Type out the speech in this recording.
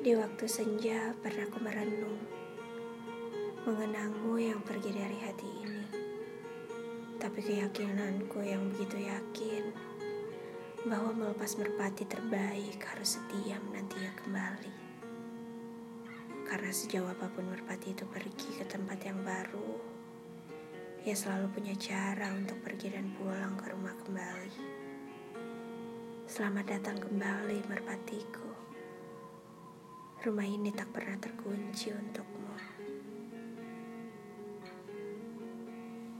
Di waktu senja pernah ku merenung Mengenangmu yang pergi dari hati ini. Tapi keyakinanku yang begitu yakin Bahwa melepas merpati terbaik harus setia menantinya kembali. Karena sejauh apa pun merpati itu pergi ke tempat yang baru Ia selalu punya cara untuk pergi dan pulang ke rumah kembali. Selamat datang kembali merpatiku Rumah ini tak pernah terkunci untukmu.